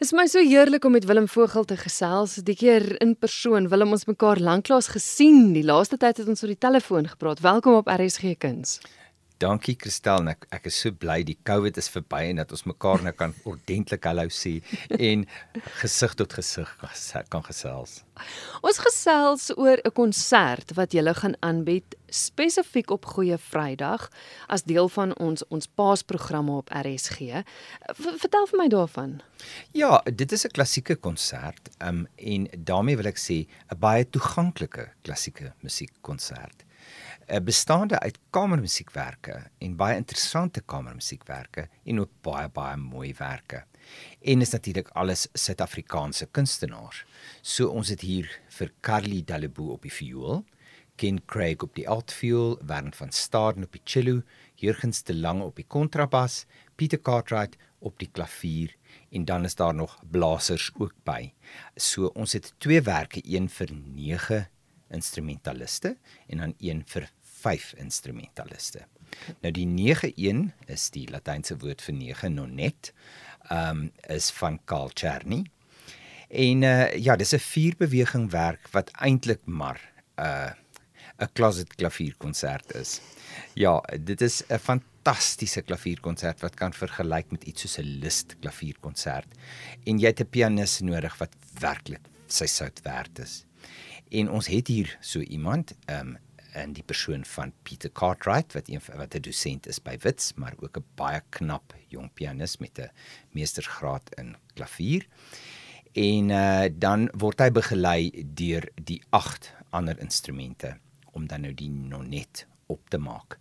Dit is my so heerlik om met Willem Vogel te gesels. Die keer in persoon. Willem ons mekaar lanklaas gesien. Die laaste tyd het ons oor die telefoon gepraat. Welkom op RSG Kuns. Dankie Christel, ek ek is so bly die COVID is verby en dat ons mekaar nou kan ordentlik hallo sê en gesig tot gesig kan gesels. Ons gesels oor 'n konsert wat jy gaan aanbied spesifiek op Goeie Vrydag as deel van ons ons Paasprogramme op RSG. V vertel vir my daarvan. Ja, dit is 'n klassieke konsert, um, en daarmee wil ek sê 'n baie toeganklike klassieke musiekkonsert. Bestaande uit kamermusiekwerke en baie interessante kamermusiekwerke en ook baie baie mooi werke. En is natuurlik alles Suid-Afrikaanse kunstenaars. So ons het hier vir Carly Daleboe op die viool, Ken Craig op die altviool, Werner van Staden op die cello, Jurgens de Lange op die kontrabas, Pieter Cartwright op die klavier en dan is daar nog blasers ook by. So ons het twee werke, een vir 9 instrumentaliste en dan een vir 5 instrumentaliste. Nou die 9-1 is die latynse woord vir 9 nonet. Ehm um, is van Carl Czerny. En uh ja, dis 'n vierbeweging werk wat eintlik maar 'n uh, 'n closet klavierkonsert is. Ja, dit is 'n fantastiese klavierkonsert wat kan vergelyk met iets soos 'n Liszt klavierkonsert. En jy het 'n pianis nodig wat werklik sy sout werd is. En ons het hier so iemand, ehm um, in die persoon van Pieter Cartwright wat een wat 'n dosent is by Wits, maar ook 'n baie knap jong pianis met 'n meestersgraad in klavier. En uh, dan word hy begelei deur die agt ander instrumente om dan nou die nonet op te maak.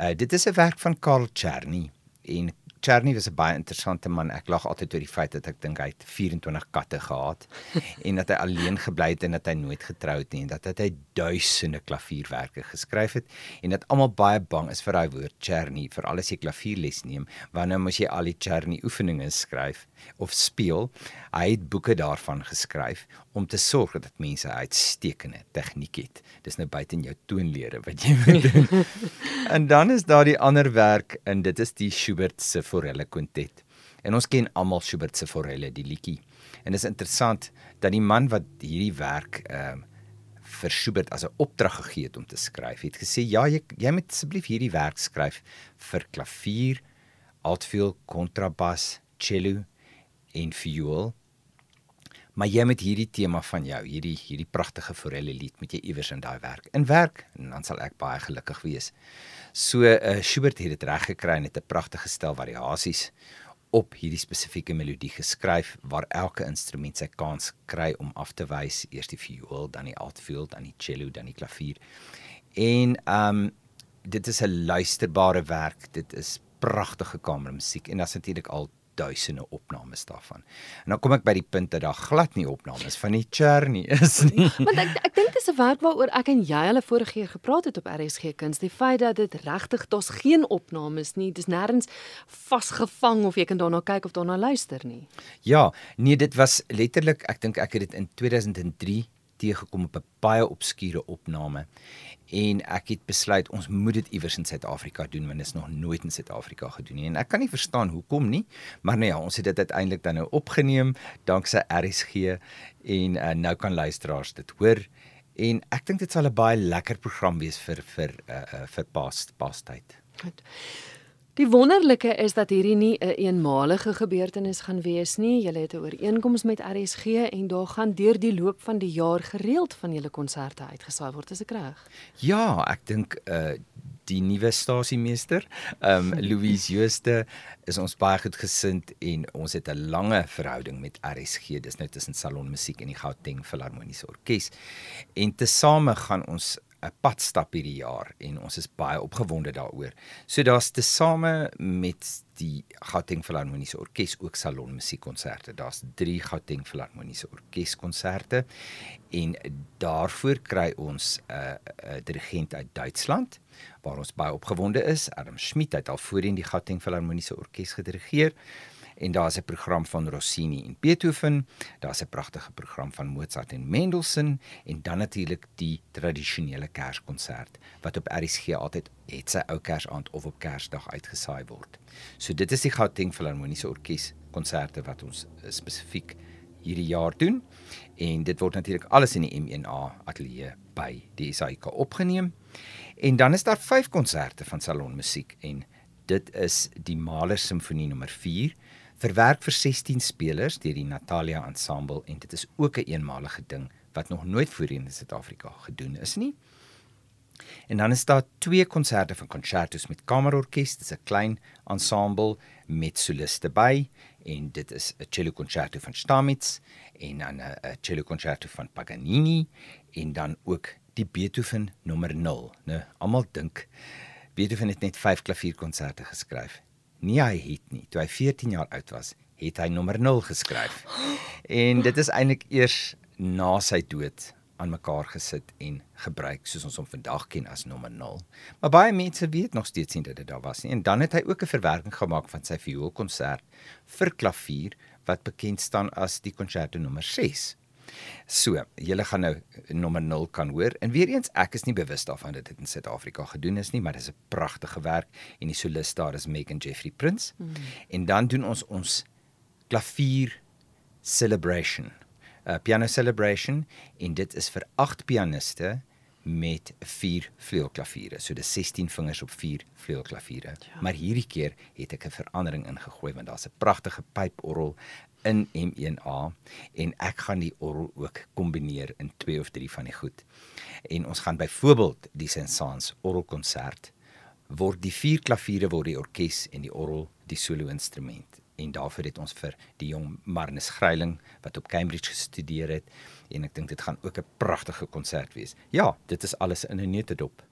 Uh, dit is 'n werk van Karl Czerny en Cherny was 'n baie interessante man. Ek lag altyd oor die feit dat ek dink hy het 24 katte gehad en dat hy alleen gebly het en dat hy nooit getrou het nie en dat hy duisende klavierwerke geskryf het en dat almal baie bang is vir daai woord Cherny, veral as jy klavierles neem, want nou moet jy al die Cherny oefeninge skryf of speel. Hy het boeke daarvan geskryf om te sorg dat mense uitstekende tegniek het. Dis nou buite in jou toonlere wat jy moet doen. en dan is daar die ander werk en dit is die Schubert se Forelle Quintet. En ons ken almal Schubert se Forelle, die liedjie. En dit is interessant dat die man wat hierdie werk ehm uh, vir Schubert as 'n opdrag gegee het om te skryf, het gesê ja, jy jy moet asseblief hierdie werk skryf vir klavier, altviool, kontrabas, cello en viool. Maar jy met hierdie tema van jou, hierdie hierdie pragtige forelle lied met jy iewers in daai werk. In werk en dan sal ek baie gelukkig wees. So uh, Schubert het dit reg gekry het 'n pragtige stel variasies op hierdie spesifieke melodie geskryf waar elke instrument sy kans kry om af te wys, eers die viool, dan die altviool, dan die cello, dan die klavier. En ehm um, dit is 'n luisterbare werk. Dit is pragtige kamermusiek en daar's natuurlik al duisende opnames daarvan. En dan kom ek by die punt dat daar glad nie opnames van die Cherny is nie. Want ek ek dink dis 'n werk waaroor ek en jy hulle vorige keer gepraat het op RSG Kuns, die feit dat dit regtig daar's geen opnames nie, dis nêrens vasgevang of jy kan daarna kyk of daarna luister nie. Ja, nee, dit was letterlik, ek dink ek het dit in 2003 teëgekom op 'n baie obskure opname en ek het besluit ons moet dit iewers in Suid-Afrika doen want dit is nog nooit in Suid-Afrika gedoen nie en ek kan nie verstaan hoekom nie maar nou ja ons het dit uiteindelik dan nou opgeneem danksy RSG en uh, nou kan luisteraars dit hoor en ek dink dit sal 'n baie lekker program wees vir vir uh, uh, vir pas pastyd. Goed. Die wonderlike is dat hierdie nie 'n een eenmalige gebeurtenis gaan wees nie. Julle het 'n ooreenkoms met RSG en daar gaan deur die loop van die jaar gereeld van julle konserte uitgesaai word, is ek reg? Ja, ek dink uh die nuwe stasiemeester, ehm um, Louise Jooste, is ons baie goed gesind en ons het 'n lange verhouding met RSG. Dis nou tussen Salon Musiek en die Gauteng Filharmoniese Orkees. En tesame gaan ons 'n padstap hierdie jaar en ons is baie opgewonde daaroor. So daar's tesame met die Gauteng Filharmoniese Orkees ook salon musiekkonserte. Daar's 3 Gauteng Filharmoniese Orkeeskonserte en daarvoor kry ons 'n uh, 'n uh, dirigent uit Duitsland waar ons baie opgewonde is. Adam Schmidt het al voorheen die Gauteng Filharmoniese Orkees gedirigeer en daar's 'n program van Rossini en Beethoven, daar's 'n pragtige program van Mozart en Mendelssohn en dan natuurlik die tradisionele Kerskonsert wat op RSG altyd het sy ou Kersaand of op Kersdag uitgesaai word. So dit is die Gauteng Filharmoniese Orkees konserte wat ons spesifiek hierdie jaar doen en dit word natuurlik alles in die M1A ateljee by die SAIK opgeneem. En dan is daar 5 konserte van salonmusiek en dit is die Mahler Simfonie nommer 4 verwerk vir 16 spelers deur die Natalia Ensemble en dit is ook 'n een eenmalige ding wat nog nooit voorheen in Suid-Afrika gedoen is nie. En dan is daar twee konserte van concertos met kamerorkes, dit is 'n klein ensemble met soliste by en dit is 'n cello concerto van Stamitz en dan 'n cello concerto van Paganini en dan ook die Beethoven nommer 0. Nou, almal dink Beethoven het net 5 klavierkonserte geskryf. Nee, hy het nie. Toe hy 14 jaar oud was, het hy nommer 0 geskryf. En dit is eintlik eers na sy dood aan mekaar gesit en gebruik soos ons hom vandag ken as nommer 0. Maar baie mense weet nog steeds nie dat dit daar was nie. En dan het hy ook 'n verwerking gemaak van sy vioolkonsert vir klavier wat bekend staan as die Concerto nommer 6. So, julle gaan nou nommer 0 kan hoor. En weer eens, ek is nie bewus daarvan dat dit in Suid-Afrika gedoen is nie, maar dit is 'n pragtige werk en die solis daar is Megan Jeffrey Prince. Hmm. En dan doen ons ons klavier celebration 'n uh, piano celebration en dit is vir 8 pianiste met 4 vleuelklaviere. So dis 16 vingers op 4 vleuelklaviere. Ja. Maar hierdie keer het ek 'n verandering ingegooi want daar's 'n pragtige pyporgel in M1A en ek gaan die orgel ook kombineer in 2 of 3 van die goed. En ons gaan byvoorbeeld die Saint-Saëns orgelkonsert word die 4 klaviere word die orkes en die orgel die solo instrument en daarvoor het ons vir die jong Marnus Greiling wat op Cambridge gestudeer het en ek dink dit gaan ook 'n pragtige konsert wees. Ja, dit is alles in 'n neutedop.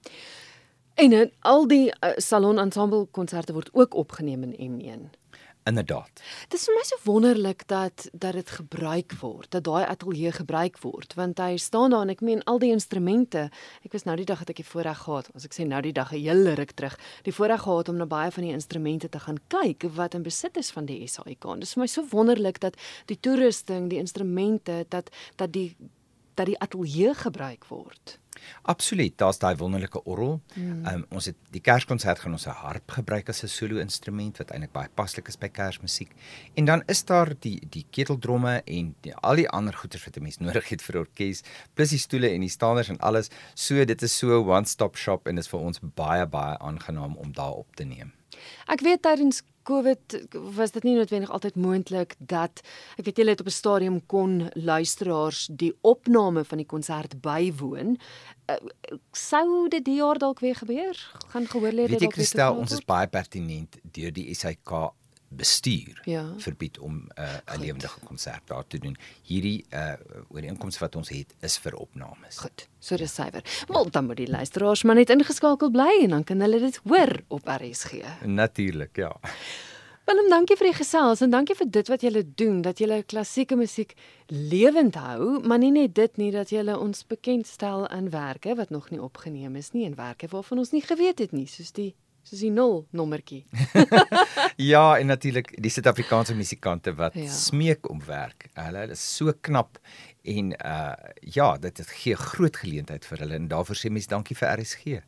En in al die uh, salon ensemble konserte word ook opgeneem in M1. Inderdaad. Dit is vir my so wonderlik dat dat dit gebruik word, dat daai ateljee gebruik word, want hy staan daar en ek meen al die instrumente. Ek was nou die dag het ek die voorreg gehad, as ek sê nou die dag 'n hele ruk terug, die voorreg gehad om na baie van die instrumente te gaan kyk wat in besit is van die SAIK. Dit is vir my so wonderlik dat die toerusting, die instrumente, dat dat die dat die ateljee gebruik word. Absoluut, daar's daai wonderlike orgel. Mm. Um, ons het die Kerskonsert gaan ons 'n harp gebruik as 'n solo instrument wat eintlik baie paslik is by Kersmusiek. En dan is daar die die keteldromme en die, al die ander goeders wat 'n mens nodig het vir orkes, plus die stoele en die staanders en alles. So dit is so 'n one-stop shop en dit is vir ons baie baie aangenaam om daar op te neem. Ek weet tydens COVID was dit nie noodwendig altyd moontlik dat ek weet julle het op 'n stadium kon luisteraars die opname van die konsert bywoon. Uh, sou dit die jaar dalk weer gebeur? Gaan gehoor lê dit dalk weer? Ek stel ons is baie pertinent deur die SAK bestuur ja. verbied om 'n uh, lewendige konsert daar te doen. Hierdie uh, ooreenkoms wat ons het is vir opnames. Goed. So dis suiwer. Maar dan moet die luisteraars maar net ingeskakel bly en dan kan hulle dit hoor op RSG. Natuurlik, ja. Willem, dankie vir die gesels en dankie vir dit wat julle doen dat julle klassieke musiek lewend hou, maar nie net dit nie dat julle ons bekendstel in werke wat nog nie opgeneem is nie en werke waarvan ons nie geweet het nie, soos die soos die 0 nommertjie. ja, en natuurlik die Suid-Afrikaanse musikante wat ja. smeek om werk. Hulle is so knap en uh ja, dit gee groot geleentheid vir hulle en daarvoor sê mens dankie vir RSG.